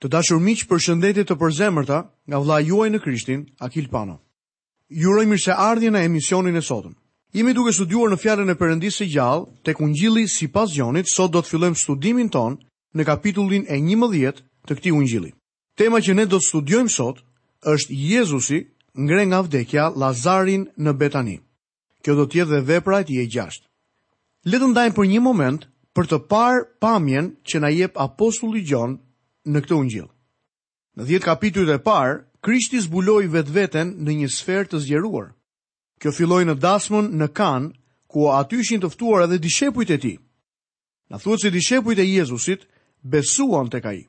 Të dashur miq përshëndetje të përzemërta nga vëllai juaj në Krishtin, Akil Pano. Ju uroj mirëseardhje në emisionin e sotëm. Jemi duke studiuar në Fjalën e Perëndisë së gjallë tek Ungjilli sipas Gjonit, sot do të fillojmë studimin tonë në kapitullin e njëmbëdhjetë të këtij Ungjilli. Tema që ne do të studiojmë sot është Jezusi ngre nga vdekja Lazarin në Betani. Kjo do të jetë dhe vepra e tij e gjashtë. Le të ndajmë për një moment për të parë pamjen që na jep apostulli Gjon në këtë ungjill. Në 10 kapitujt e parë, Krishti zbuloi vetveten në një sferë të zgjeruar. Kjo filloi në dasmën në Kanë, ku aty ishin të ftuar edhe dishepujt e tij. Na thuhet se dishepujt e Jezusit besuan tek ai.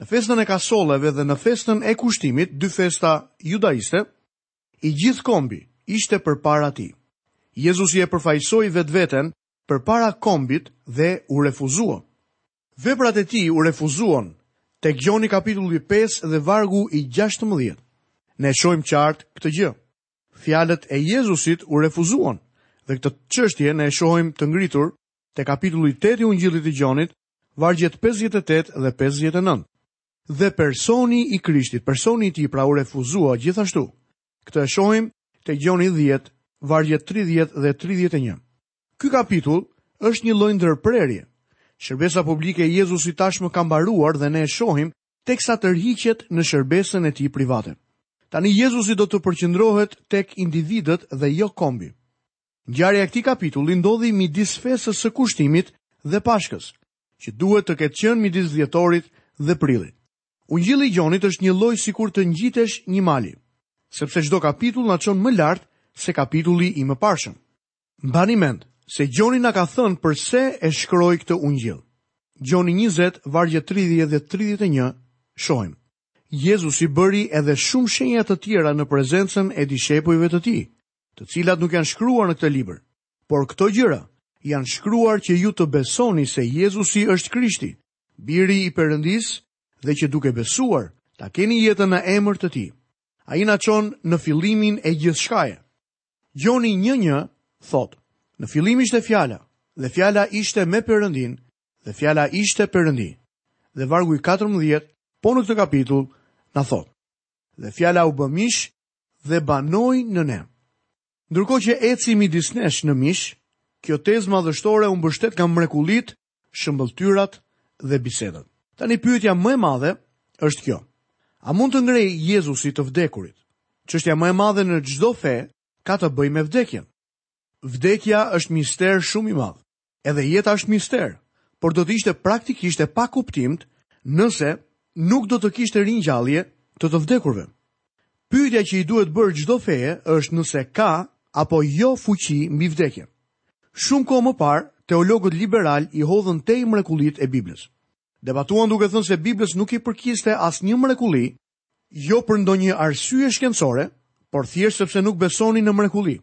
Në festën e kasolleve dhe në festën e kushtimit, dy festa judaiste, I gjithë kombi ishte përpara tij. Jezusi e përfaqësoi vetveten përpara kombit dhe u refuzua. Veprat e tij u refuzuan, tek Gjoni kapitulli pesë dhe vargu i gjashtëmbëdhjetë ne shohim qartë këtë gjë. Fjalët e Jezusit u refuzuan dhe këtë çështje ne e shohim të ngritur te kapitulli tetë i Ungjillit i Gjonit, vargjet pesëdhjetë e tetë dhe pesëdhjetë e nëntë. Dhe personi i Krishtit, personi i tij pra u refuzua gjithashtu. Këtë e shohim te Gjoni 10, vargjet 30 dhe 31. Ky kapitull është një lloj ndërprerje. Shërbesa publike e Jezusit tashmë ka mbaruar dhe ne e shohim teksa tërhiqet në shërbesën e tij private. Tani Jezusi do të përqendrohet tek individët dhe jo kombi. Ngjarja e këtij kapitulli ndodhi midis festës së Kushtimit dhe Pashkës. që duhet të ketë qenë midis dhjetorit dhe prillit. Ungjilli i Gjonit është një lloj sikur të ngjitesh një mali, sepse çdo kapitull na çon më lart se kapitulli i mëparshëm. Mbani mend se Gjoni na ka thënë përse e shkroi këtë ungjill. Gjoni 20, vargjet 30 dhe 31, shohim. Jezusi bëri edhe shumë shenja të tjera në prezencën e dishepujve të tij, të cilat nuk janë shkruar në këtë libër. Por këto gjëra janë shkruar që ju të besoni se Jezusi është Krishti, Biri i Perëndisë, dhe që duke besuar, ta keni jetën në emër të tij. Ai na çon në fillimin e gjithçkaje. Gjoni 1:1 thotë: Në fillim ishte fjala, dhe fjala ishte me Perëndinë, dhe fjala ishte Perëndi. Dhe vargu i 14, po në këtë kapitull, na thotë: Dhe fjala u bë mish dhe banoi në ne. Ndërkohë që eci midis nesh në mish, kjo tezë madhështore u mbështet nga mrekullitë, shëmbëlltyrat dhe bisedat. Tani pyetja më e madhe është kjo. A mund të ngrejë Jezusi të vdekurit? Çështja më e madhe në çdo fe ka të bëjë me vdekjen. Vdekja është mister shumë i madh. Edhe jeta është mister, por do të ishte praktikisht e pakuptimtë nëse nuk do të kishte ringjallje të të vdekurve. Pyetja që i duhet bërë çdo feje është nëse ka apo jo fuqi mbi vdekjen. Shumë kohë më parë, teologët liberalë i hodhën tej mrekullitë e Biblës. Debatuan duke thënë se Biblës nuk i përkiste asnjë mrekulli Jo për ndonjë arsye shkencore, por thjesht sepse nuk besonin në mrekulli.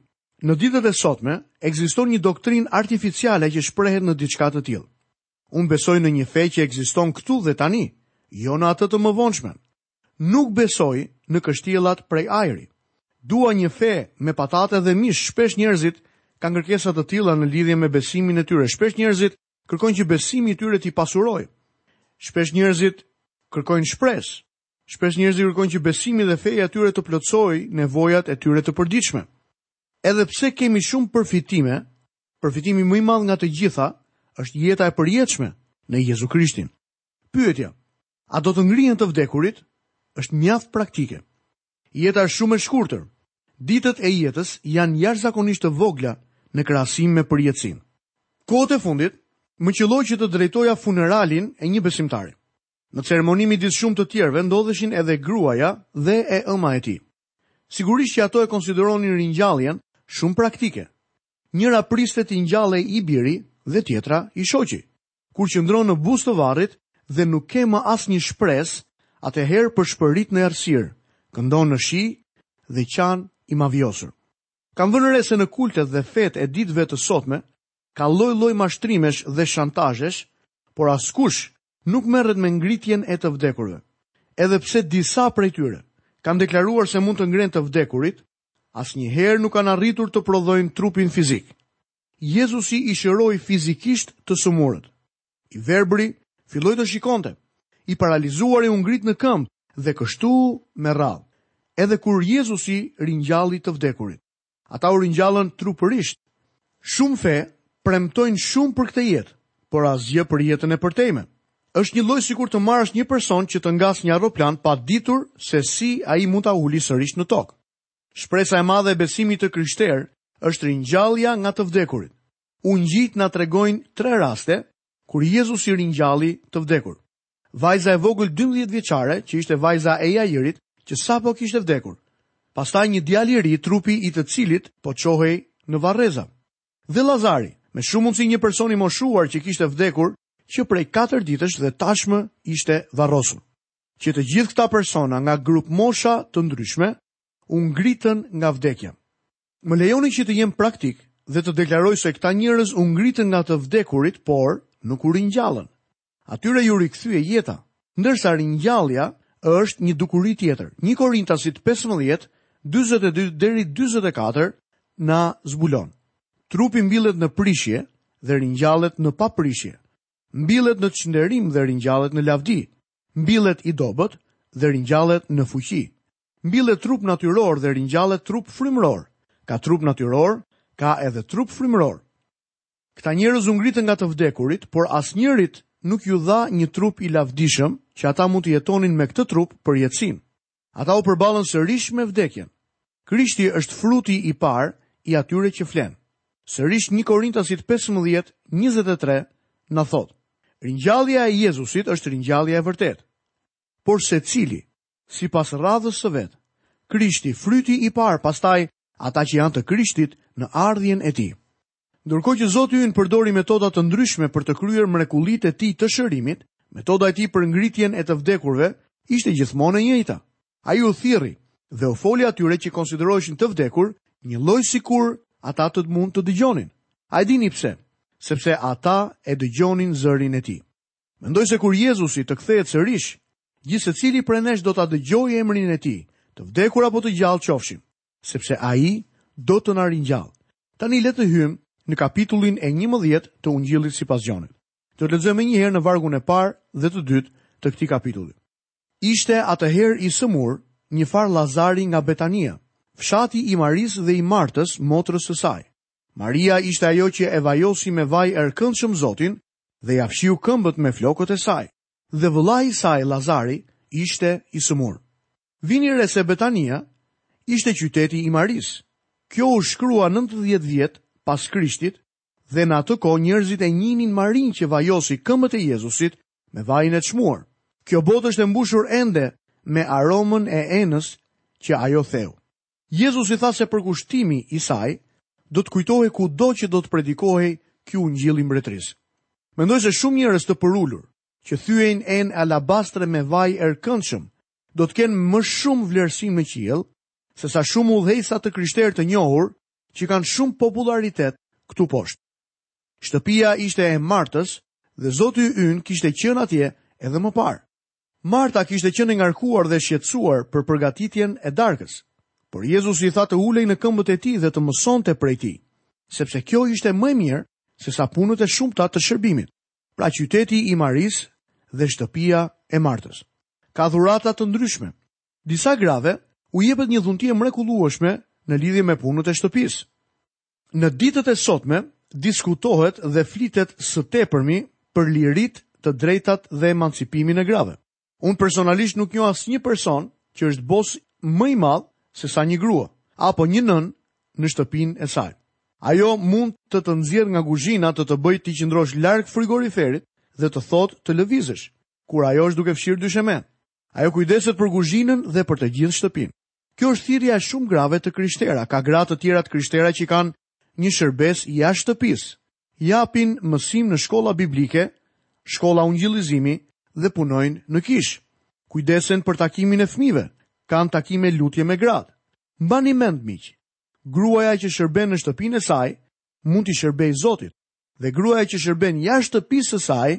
Në ditët e sotme, ekziston një doktrinë artificiale që shprehet në diçka të tillë. Unë besoj në një fe që ekziston këtu dhe tani, jo në atë të mëvonshmen. Nuk besoj në kështjellat prej ajri. Dua një fe me patate dhe mish, shpesh njerëzit kanë kërkesa të tilla në lidhje me besimin e tyre. Shpesh njerëzit kërkojnë që besimi i tyre t'i pasurojë. Shpesh njerëzit kërkojnë shpresë. Shpesh njerëzit kërkojnë që besimi dhe feja e tyre të plotësojë nevojat e tyre të përditshme. Edhe pse kemi shumë përfitime, përfitimi më i madh nga të gjitha është jeta e përjetshme në Jezu Krishtin. Pyetja: A do të ngrihen të vdekurit? është mjaft praktike. Jeta është shumë e shkurtër. Ditët e jetës janë jashtëzakonisht të vogla në krahasim me përjetësinë. Kohët e fundit, më qëlloi që të drejtoja funeralin e një besimtari. Në ceremoni midis shumë të tjerëve ndodheshin edhe gruaja dhe e ëma e tij. Sigurisht që ato e konsideronin ringjalljen shumë praktike. Njëra priste t'i ngjallej i biri dhe tjetra i shoqi. Kur qëndron në buzë të varrit dhe nuk ke më asnjë shpresë, atëherë përshpërit në errësirë, këndon në shi dhe qan i mavjosur. Kam vënë re se në kultet dhe fetë e ditëve të sotme ka lloj-lloj mashtrimesh dhe shantazhesh, por askush nuk merret me ngritjen e të vdekurve. Edhe pse disa prej tyre kanë deklaruar se mund të ngrenë të vdekurit, asnjëherë nuk kanë arritur të prodhojnë trupin fizik. Jezusi i shëroi fizikisht të sëmurët. I verbëri filloi të shikonte. I paralizuari u ngrit në këmbë dhe kështu me radhë. Edhe kur Jezusi ringjalli të vdekurit, ata u ringjallën trupërisht. Shumë fe premtojnë shumë për këtë jetë, por asgjë për jetën e përtejme. Është njëlloj sikur të marrësh një person që të ngasë një aeroplan pa ditur se si ai mund ta ulë sërish në tokë. Shpresa e madhe e besimit të krishterë është ringjallja nga të vdekurit. Ungjijtë na tregojnë tre raste kur Jezusi ringjalli të vdekur. Vajza e vogël 12 vjeçare, që ishte vajza e Jairit, që sapo kishte vdekur. Pastaj një djalë i ri, trupi i të cilit po çohej në varreza. Dhe Lazari, me shumë mundësi një person i moshuar që kishte vdekur që prej 4 ditësh dhe tashmë ishte varrosur. që të gjithë këta persona nga grupmosha të ndryshme u ngritën nga vdekja. Më lejoni që të jem praktik dhe të deklaroj se këta njerëz u ngritën nga të vdekurit, por nuk u ringjallën. Atyre iu rikthye jeta, ndërsa ringjallja është një dukuri tjetër. 1 Korintasit 15, 42 deri 44 na zbulon. Trupi mbillet në prishje dhe ringjallet në paprishje. Mbillet në çnderim dhe ringjallet në lavdi. Mbillet i dobët dhe ringjallet në fuqi. Mbillet trup natyror dhe ringjallet trup frymëror. Ka trup natyror, ka edhe trup frymëror. Këta njerëz u ngritën nga të vdekurit, por asnjërit nuk iu dha një trup i lavdishëm që ata mund të jetonin me këtë trup përjetësinë. Ata u përballën sërish me vdekjen. Krishti është fruti i parë i atyre që flenë. Sërish një Korintasit pesëmbëdhjetë, njëzet e tre na thotë, Ringjallja e Jezusit është ringjallja e vërtetë. Por secili, sipas radhës së vet, Krishti, fryti i parë, pastaj ata që janë të Krishtit në ardhjen e tij. Ndërkohë që Zoti ynë përdori metoda të ndryshme për të kryer mrekullitë e tij të shërimit, metoda e tij për ngritjen e të vdekurve ishte gjithmonë e njëjta. Ai u thirri dhe u foli atyre që konsideroheshin të vdekur, njëlloj sikur ata të mund të dëgjonin. A e dini pse? Sepse ata e dëgjonin zërin e tij. Mendoj se kur Jezusi të kthehet sërish, gjithsecili prej nesh do ta dëgjojë emrin e tij, të vdekur apo të gjallë qofshim. sepse Ai do të na ringjallë. Tani le të hyjmë në kapitullin e njëmbëdhjetë të Ungjillit sipas Gjonit. Do të lexojmë menjëherë në vargun e parë dhe të dytë të këtij kapitulli. Ishte atëherë i sëmurë një farë Lazari nga Betania, fshati i Marisë dhe i Martës, motrës së saj. Maria ishte ajo që e vajosi me vaj e rkëndshëm Zotin dhe ia fshiu këmbët me flokët e saj. Dhe vëllai i saj Lazari ishte i sëmurë. Vini re se Betania ishte qyteti i Marisë. Kjo u shkrua nëntëdhjetë vjet pas Krishtit dhe në atë kohë njerëzit e njihnin Marinë që vajosi këmbët e Jezusit me vajin e çmuar. Kjo botë është e mbushur ende me aromën e enës që ajo theu. Jezusi tha se përkushtimi i saj do të kujtohej kudo që do të predikohej ky Ungjill i Mbretërisë. Mendoj se shumë njerëz të përulur, që thyejnë enë alabastre me vaj erëkëndshëm, do të kenë më shumë vlerësim në qiell sesa shumë udhëheqësa të krishterë të njohur që kanë shumë popullaritet këtu poshtë. Shtëpia ishte e Martës dhe Zoti Ynë kishte qenë atje edhe më parë. Marta kishte qenë e ngarkuar dhe shqetësuar për përgatitjen e darkës. Por Jezusi i tha të ulej në këmbët e tij dhe të mësonte prej tij, sepse kjo ishte më e mirë sesa punët e shumta të shërbimit. pra qyteti i Marisë dhe shtëpia e Martës. Ka dhurata të ndryshme. Disa grave u jepet një dhunti e mrekullueshme në lidhje me punët e shtëpisë. Në ditët e sotme diskutohet dhe flitet së tepërmi për liritë, të drejtat dhe emancipimin e grave. Unë personalisht nuk njoh asnjë person që është bos më i madh se sa një grua apo një nënë në shtëpinë e saj. Ajo mund të të nxjerrë nga kuzhina të të bëjë të qëndrosh larg frigoriferit dhe të thotë të lëvizësh, kur ajo është duke fshirë dyshemenë. Ajo kujdeset për kuzhinën dhe për të gjithë shtëpinë. Kjo është thirrja e shumë grave të krishtera, ka gra të tjera të krishtera që kanë një shërbesë jashtë shtëpisë, japin mësim në shkolla biblike, shkolla ungjillizimi dhe punojnë në kishë. Kujdesen për takimin e fëmijëve, kanë takime lutje me gratë. Mbani mend miq, gruaja që shërben në shtëpinë e saj mund t'i shërbejë Zotit dhe gruaja që shërben jashtë shtëpisë së saj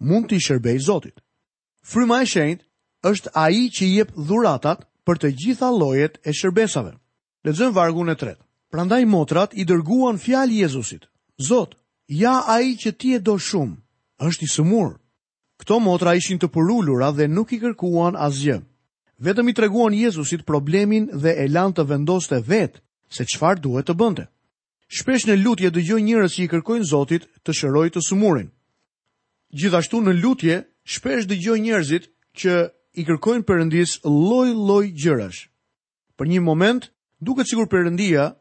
mund t'i shërbejë Zotit. Fryma e shenjtë është ai që jep dhuratat për të gjitha llojet e shërbesave. Lexojmë vargun e tretë. Prandaj motrat i dërguan fjalë Jezusit, Zot, ja ai që ti e do shumë, është i sëmurë. Këto motra ishin të përulura dhe nuk i kërkuan asgjë. Vetëm i treguan Jezusit problemin dhe e lanë të vendoste vetë se çfarë duhet të bënte. Shpesh në lutje dëgjoj njerëz që i kërkojnë Zotit të shërojë të sëmurin. Gjithashtu në lutje shpesh dëgjoj njerëzit që i kërkojnë Perëndisë lloj-lloj gjërash. Për një moment, duket sikur Perëndia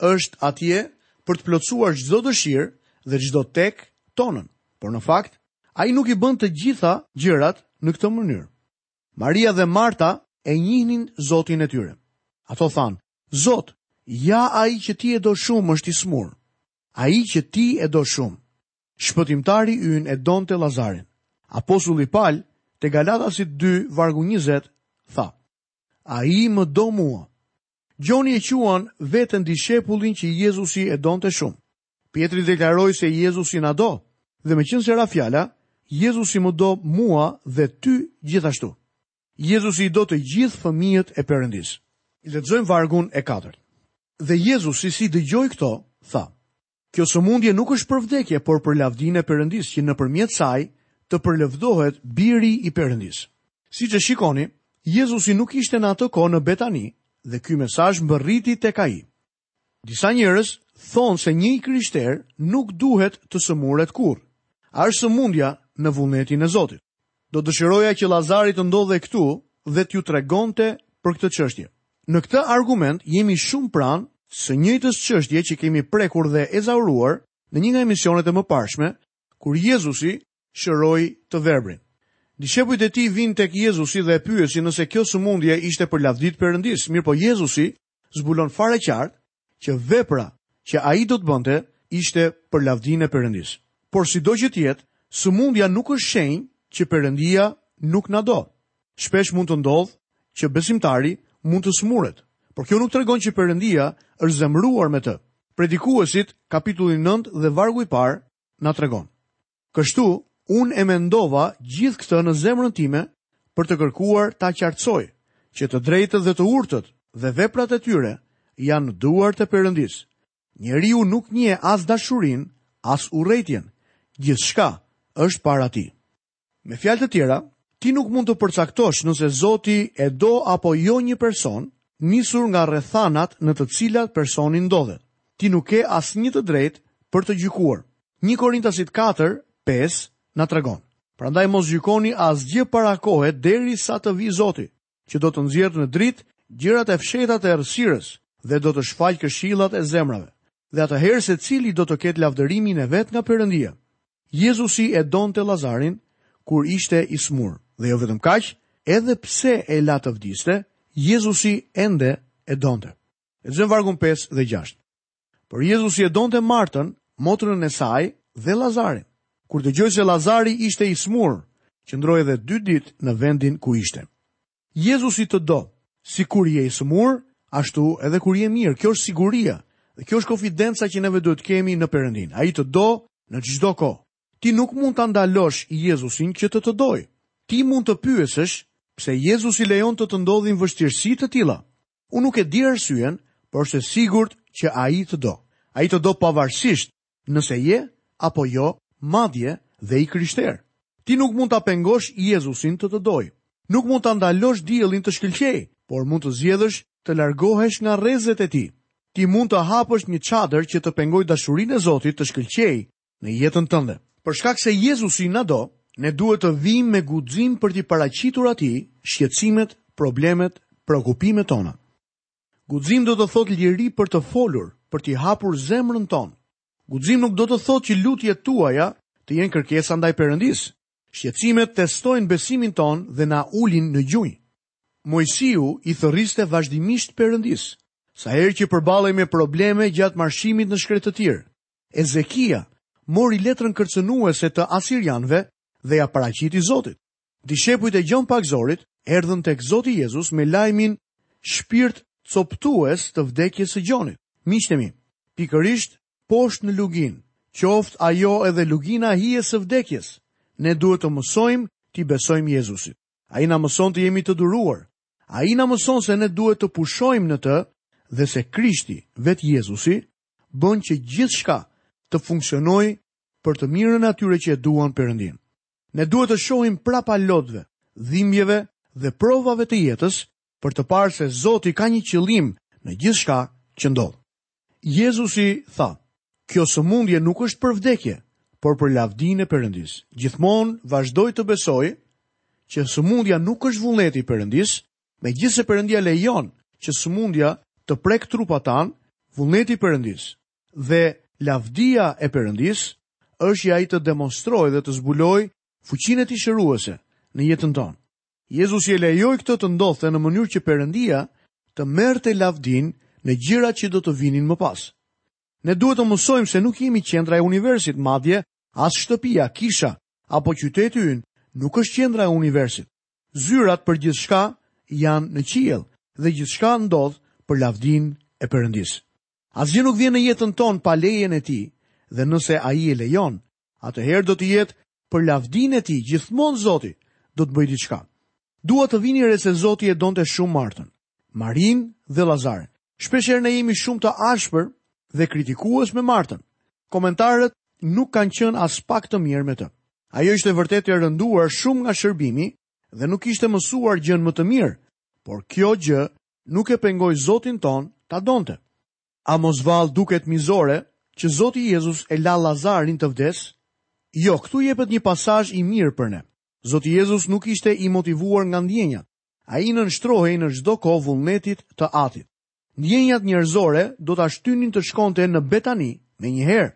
është atje për të plotësuar çdo dëshirë dhe çdo tekë tonën, por në fakt, ai nuk i bën të gjitha gjërat në këtë mënyrë. Maria dhe Marta e njihnin Zotin e tyre. Ato thanë, Zot, ja ai që ti e do shumë është i smur. Ai që ti e do shumë. Shpëtimtari ynë e donte Lazarin. Apostulli Pal, te Galatasit 2, vargu 20, tha, Ai më do mua. Gjoni e quan veten dishepullin që Jezusi e donte shumë. Pjetri deklaroi se Jezusi na do, dhe meqenëse ra fjala, Jezusi më do mua dhe ty gjithashtu. Jezusi i do të gjithë fëmijët e Perëndisë. Lexojmë vargun e katërt. Dhe Jezusi si dëgjoi këto, tha, Kjo sëmundje nuk është për vdekje, por për lavdinë e Perëndisë që nëpërmjet saj të përlëvdohet Biri i Perëndisë. Siç e shikoni, Jezusi nuk ishte në atë kohë në Betani dhe ky mesazh mbërriti tek ai. Disa njerëz thonë se një i krishterë nuk duhet të sëmuret kurrë. A është sëmundja në vullnetin e Zotit? Do dëshiroja që Lazari të ndodhej këtu dhe t'ju tregonte për këtë çështje. Në këtë argument jemi shumë pranë së njëjtës çështje që kemi prekur dhe ezauruar në një nga emisionet e mëparshme, kur Jezusi shëroi të verbrin. Dishepujt e tij vijnë tek Jezusi dhe e pyesin nëse kjo sëmundje ishte për lavdi të Perëndisë, mirëpo Jezusi zbulon fare qartë që vepra që ai do të bënte ishte për lavdinë e Perëndisë. Por sido që të jetë, sëmundja nuk është shenjë që Perëndia nuk na do. Shpesh mund të ndodhë që besimtari mund të sëmuret, por kjo nuk tregon që Perëndia është zemëruar me të. Predikuesit, kapitulli 9 dhe vargu i parë, na tregon. Kështu, unë e mendova gjithë këtë në zemrën time për të kërkuar ta qartësoj, që të drejtët dhe të urtët dhe veprat e tyre janë në duart e Perëndisë. Njeriu nuk njeh as dashurinë, as urrejtjen, gjithçka është para tij. Me fjalë të tjera, ti nuk mund të përcaktosh nëse Zoti e do apo jo një person, nisur nga rrethanat në të cilat personi ndodhet. Ti nuk ke asnjë të drejtë për të gjykuar. Një Korintasit katër, pesë, na tregon, Prandaj mos gjykoni asgjë para kohe derisa të vijë Zoti, që do të nxjerrë në dritë gjërat e fshehta të errësirës dhe do të shfaqë këshillat e zemrave. Dhe atëherë secili do të ketë lavdërimin e vet nga Perëndia. Jezusi e donte Lazarin kur ishte i sëmurë, dhe jo vetëm kaq, edhe pse e la të vdiste, Jezusi ende e donte. Lexojmë vargun 5 dhe 6. Por Jezusi e donte Martën, motrën e saj dhe Lazarin. Kur dëgjoi se Lazari ishte i sëmurë, qëndroi edhe dy ditë në vendin ku ishte. Jezusi të do, si kur je i sëmurë, ashtu edhe kur je mirë. Kjo është siguria dhe kjo është konfidenca që neve duhet të kemi në Perëndinë. Ai të do në çdo kohë. Ti nuk mund ta ndalosh Jezusin që të të dojë. Ti mund të pyesësh pse Jezusi lejon të të ndodhin vështirësi të tilla. Unë nuk e di arsyen, por është e sigurt që Ai të do. Ai të do pavarësisht nëse je apo jo madje edhe i krishterë. Ti nuk mund ta pengosh Jezusin të të dojë. Nuk mund ta ndalosh diellin të shkëlqejë, por mund të zgjedhësh të largohesh nga rrezet e tij. Ti mund të hapësh një çadër që të pengojë dashurinë e Zotit të shkëlqejë në jetën tënde. Për shkak se Jezusi na do, ne duhet të vijmë me guxim për t'i paraqitur Atij shqetësimet, problemet, preokupimet tona. Guxim do të thotë liri për të folur, për t'i hapur zemrën tonë. Guxim nuk do të thotë që lutjet tuaja të jenë kërkesa ndaj Perëndisë. Shqetësimet testojnë besimin tonë dhe na ulin në gjunjë. Moisiu i thërriste vazhdimisht Perëndisë, sa herë që përballej me probleme gjatë marshimit në shkretëtirë. Ezekia mori letrën kërcënuese të asirianëve dhe ia paraqiti Zotit. Dishepujt e Gjon Pagëzorit erdhën tek Zoti Jezus me lajmin shpirtcopëtues të vdekjes së Gjonit. Miqtë e mi, pikërisht poshtë në luginë, qoftë ajo edhe lugina e hijes së vdekjes, ne duhet të mësojmë t'i besojmë Jezusit. Ai na mëson të jemi të duruar, ai na mëson se ne duhet të pushojmë në të dhe se Krishti, vetë Jezusi, bën që gjithçka të funksionojë për të mirën e atyre që e duan Perëndinë. Ne duhet të shohim prapa lotëve, dhimbjeve dhe provave të jetës për të parë se Zoti ka një qëllim në gjithçka që ndodh. Jezusi tha: "Kjo sëmundje nuk është për vdekje, por për lavdinë e Perëndisë." Gjithmonë vazhdoj të besoj që sëmundja nuk është vullneti i Perëndisë, Megjithëse Perëndia lejon që sëmundja të prekë trupat tanë, vullneti i Perëndisë dhe lavdia e Perëndisë është që ai të demonstrojë dhe të zbulojë fuqinë e tij shëruese në jetën tonë. Jezusi e lejoi këtë të ndodhte në mënyrë që Perëndia të merrte lavdinë në gjërat që do të vinin më pas. Ne duhet të mësojmë se nuk jemi qendra e universit, madje as shtëpia, kisha apo qyteti ynë nuk është qendra e universit. Zyrat për gjithçka janë në qiell dhe gjithçka ndodh për lavdinë e Perëndisë. Asgjë nuk vjen në jetën tonë pa lejen e tij dhe nëse ai e lejon, atëherë do të jetë për lavdinë e tij, gjithmonë Zoti do të bëjë diçka. Dua të vini re se Zoti e donte shumë Martën. Marinë dhe Lazarin. Shpeshherë ne jemi shumë të ashpër dhe kritikues me Martën. Komentarët nuk kanë qenë aspak të mirë me të. Ajo ishte vërtet e rënduar shumë nga shërbimi dhe nuk kishte mësuar gjënë më të mirë, por kjo gjë nuk e pengoi Zotin tonë ta donte. A mos vallë duket mizore që Zoti Jezus e la Lazarin të vdesë? Jo, këtu jepet një pasazh i mirë për ne. Zoti Jezus nuk ishte i motivuar nga ndjenjat, Ai i nënshtrohej në çdo kohë vullnetit të Atit. Ndjenjat njerëzore do ta shtynin të shkonte në Betani menjëherë,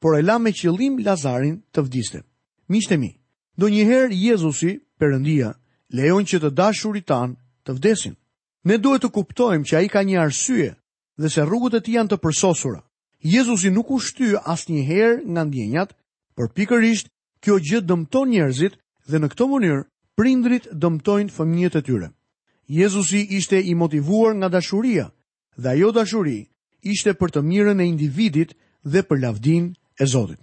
por e la me qëllim Lazarin të vdiste. Miqtë e mi, ndonjëherë Jezusi, Perëndia, lejon që të dashurit tanë të vdesin. Ne duhet të kuptojmë që ai ka një arsye dhe se rrugët e tij janë të përsosura. Jezusi nuk u shty asnjëherë nga ndjenjat, por pikërisht Kjo gjë dëmton njerëzit dhe në këtë mënyrë prindërit dëmtojnë fëmijët e tyre. Jezusi ishte i motivuar nga dashuria dhe ajo dashuri ishte për të mirën e individit dhe për lavdinë e Zotit.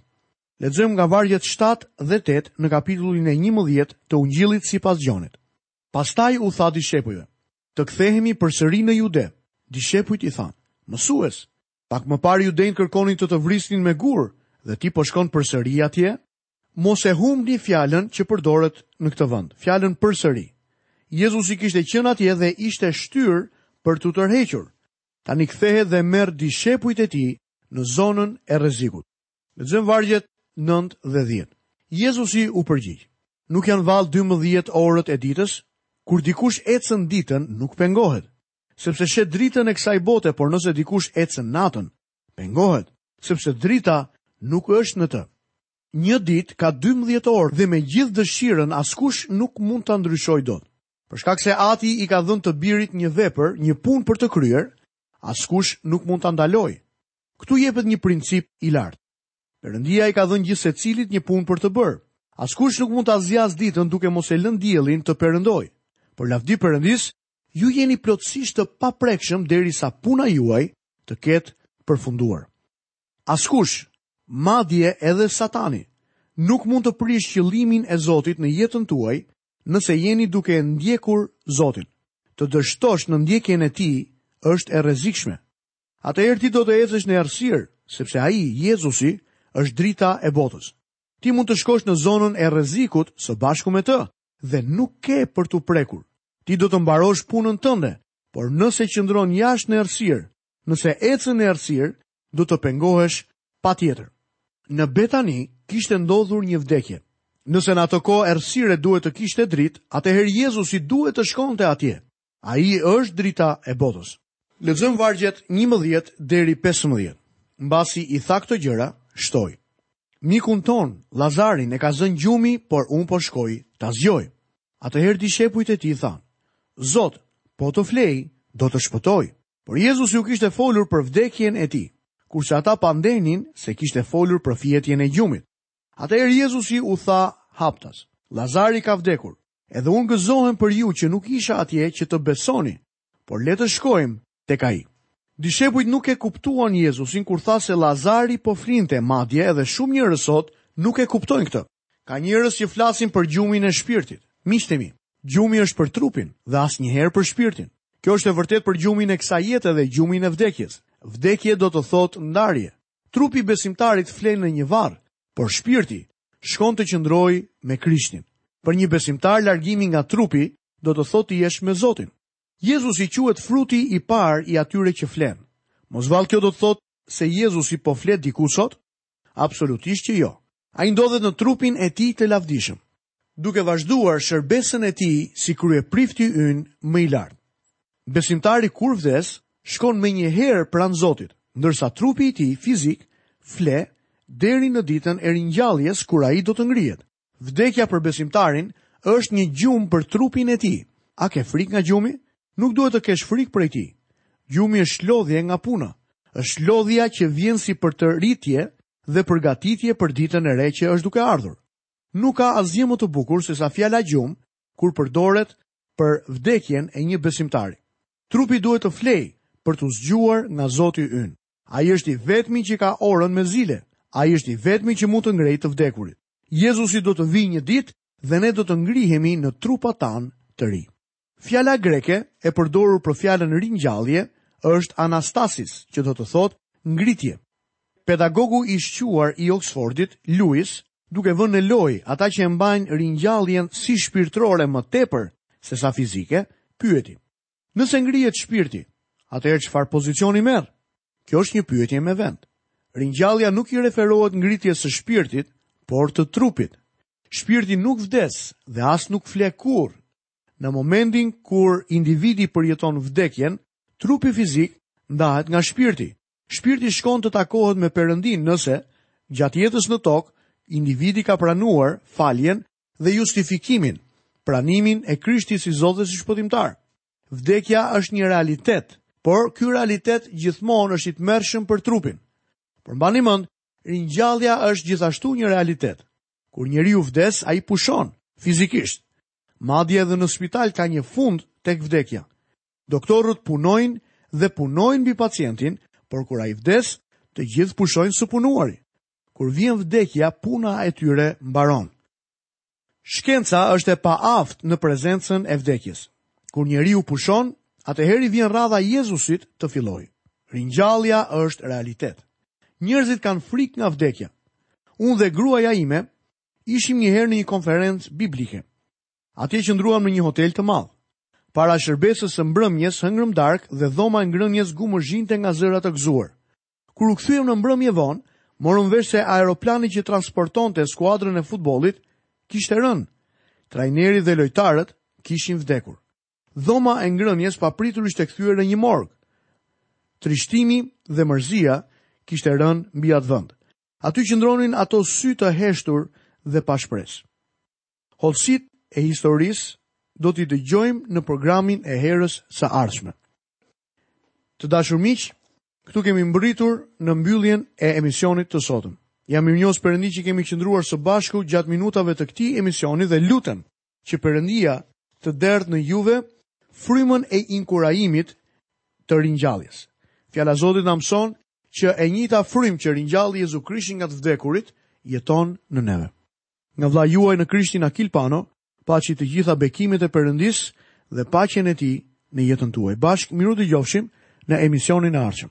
Lexojmë nga vargjet shtatë dhe tetë në kapitullin e njëmbëdhjetë të Ungjillit sipas Gjonit. Pastaj u tha dishepujve, Të kthehemi përsëri në Jude. Dishepujt i thanë, Mësues, Pak më parë judenjtë kërkonin të të vrisnin me gurë dhe ti po shkon përsëri atje? Mos e humbni fjalën që përdoret në këtë vend, fjalën përsëri. Jezusi kishte qenë atje dhe ishte shtyrë për t'u tërhequr. Tani kthehet dhe merr dishepujt e tij në zonën e rrezikut. Lexojmë vargjet 9 dhe 10. Jezusi u përgjigj: Nuk janë vallë 12 orët e ditës? Kur dikush ecën ditën, nuk pengohet, sepse sheh dritën e kësaj bote, por nëse dikush ecën natën, pengohet, sepse drita nuk është në të. Një ditë ka 12 orë dhe me gjithë dëshirën askush nuk mund ta ndryshojë dot. Për shkak se Ati i ka dhënë të birit një vepër, një punë për të kryer, askush nuk mund ta ndalojë. Këtu jepet një princip i lartë. Perëndia i ka dhënë gjithsecilit një punë për të bërë. Askush nuk mund ta zgjasë ditën duke mos e lënë diellin të perëndojë. Por lavdi Perëndisë, ju jeni plotësisht të paprekshëm derisa puna juaj të ketë përfunduar. Askush, madje edhe Satani, nuk mund të prishë qëllimin e Zotit në jetën tuaj nëse jeni duke e ndjekur Zotin. Të dështosh në ndjekjen e tij është e rrezikshme. Atëherë ti do të ecësh në errësirë, sepse ai, Jezusi, është drita e botës. Ti mund të shkosh në zonën e rrezikut së bashku me të, dhe nuk ke për t'u prekur. Ti do të mbarosh punën tënde, por nëse qëndron jashtë në errësirë, nëse ecën në errësirë, do të pengohesh patjetër. Në Betani kishte ndodhur një vdekje. Nëse në atë kohë errësire duhet të kishte dritë, atëherë Jezusi duhet të shkonte atje. Ai është drita e botës. Lexojmë vargjet njëmbëdhjetë deri pesëmbëdhjetë. Mbasi i tha këto gjëra, shtoi: Mikun tonë, Lazarin e ka zënë gjumi, por unë po shkoj ta zgjoj. Atëherë dishepujt e tij thanë: Zot, po të flejë, do të shpëtojë. Por Jezusi u kishte folur për vdekjen e tij, kurse ata pandehnin se kishte folur për fjetjen e gjumit. Atëherë Jezusi u tha haptas: Lazari ka vdekur, Edhe unë gëzohem për ju që nuk isha atje që të besoni, por le të shkojmë tek ai. Dishepujt nuk e kuptuan Jezusin kur tha se Lazari po flinte, madje edhe shumë njerëz sot nuk e kuptojnë këtë. Ka njerëz që flasin për gjumin e shpirtit. Miqtë e mi, gjumi është për trupin dhe asnjëherë për shpirtin. Kjo është e vërtetë për gjumin e kësaj jete dhe gjumin e vdekjes. Vdekje do të thotë ndarje. Trupi i besimtarit flen në një varr, por shpirti shkon të qëndrojë me Krishtin. Për një besimtar largimi nga trupi do të thotë të jesh me Zotin. Jezusi quhet fruti i parë i atyre që flenë. Mos vallë kjo do të thotë se Jezusi po flet diku sot? Absolutisht që jo. Ai ndodhet në trupin e tij të lavdishëm. duke vazhduar shërbesën e tij si kryeprifti ynë më i lartë. Besimtari kur vdes, shkon menjëherë pranë Zotit, ndërsa trupi i tij fizik fle deri në ditën e ringjalljes kur ai do të ngrihet. Vdekja për besimtarin është një gjumë për trupin e tij. A ke frikë nga gjumi? Nuk duhet të kesh frikë prej tij. Gjumi është çlodhje nga puna. Është çlodhja që vjen si përtëritje dhe përgatitje për ditën e re që është duke ardhur. Nuk ka asgjë më të bukur se sa fjala gjumë kur përdoret për vdekjen e një besimtari. Trupi duhet të flejë për t'u zgjuar nga Zoti ynë. Ai është i vetmi që ka orën me zile. Ai është i vetmi që mund të ngrejë të vdekurit. Jezusi do të vijë një ditë dhe ne do të ngrihemi në trupat tanë të ri. Fjala greke e përdorur për fjalën ringjallje është anastasis, që do të thotë ngritje. Pedagogu i shquar i Oksfordit, Lewis, duke vënë në lojë ata që e mbajnë ringjalljen si shpirtërore më tepër se sa fizike, pyeti, Nëse ngrihet shpirti, atëherë çfarë pozicioni merr? Kjo është një pyetje me vend. Ringjallja nuk i referohet ngritjes së shpirtit, por të trupit. Shpirti nuk vdes dhe as nuk fle kurrë. Në momentin kur individi përjeton vdekjen, trupi fizik ndahet nga shpirti. Shpirti shkon të takohet me Perëndinë nëse, gjatë jetës në tokë, individi ka pranuar faljen dhe justifikimin, pranimin e Krishtit si Zot dhe si Shpëtimtar. Vdekja është një realitet, por ky realitet gjithmonë është i tmerrshëm për trupin. Por mbani mend, ringjallja është gjithashtu një realitet. Kur njeriu vdes, ai pushon fizikisht. Madje edhe në spital ka një fund tek vdekja. Doktorët punojnë dhe punojnë mbi pacientin, por kur ai vdes, të gjithë pushojnë së punuari. Kur vjen vdekja, puna e tyre mbaron. Shkenca është e paaftë në prezencën e vdekjes. Kur njeriu pushon, atëherë i vjen radha Jezusit të fillojë. Ringjallja është realitet. Njerëzit kanë frikë nga vdekja. Unë dhe gruaja ime ishim një herë në një konferencë biblike. Atje qëndruam në një hotel të madh. Para shërbesës së mbrëmjes hëngrëm darkë dhe dhoma e ngrënies gumëzhinte nga zëra të gëzuar. Kur u kthyem në mbrëmje vonë, morëm vesh se aeroplani që transportonte skuadrën e futbollit kishte rënë. Trajneri dhe lojtarët kishin vdekur. Dhoma e ngrënies papritur ishte kthyer në një morg. Trishtimi dhe mërzia kishte rënë mbi atë vend. Aty qëndronin ato sy të heshtur dhe pa shpresë. Hollësitë e historisë do t'i dëgjojmë në programin e herës së ardhshme. Të dashur miq, këtu kemi mbërritur në mbylljen e emisionit të sotëm. Jam mirënjohës Perëndisë që kemi qëndruar së bashku gjatë minutave të këtij emisioni dhe lutem Që Perëndia të derdhë në juve frymën e inkurajimit të ringjalljes. Fjala e Zotit na mëson që e njëjta frymë që ringjalli Jezu Krishtin nga të vdekurit jeton në neve. Nga vëllai juaj në Krishtin Akil Pano, paçi të gjitha bekimet e Perëndisë dhe paqen e tij në jetën tuaj. Bashkë mirudëgjofshim në emisionin e ardhshëm.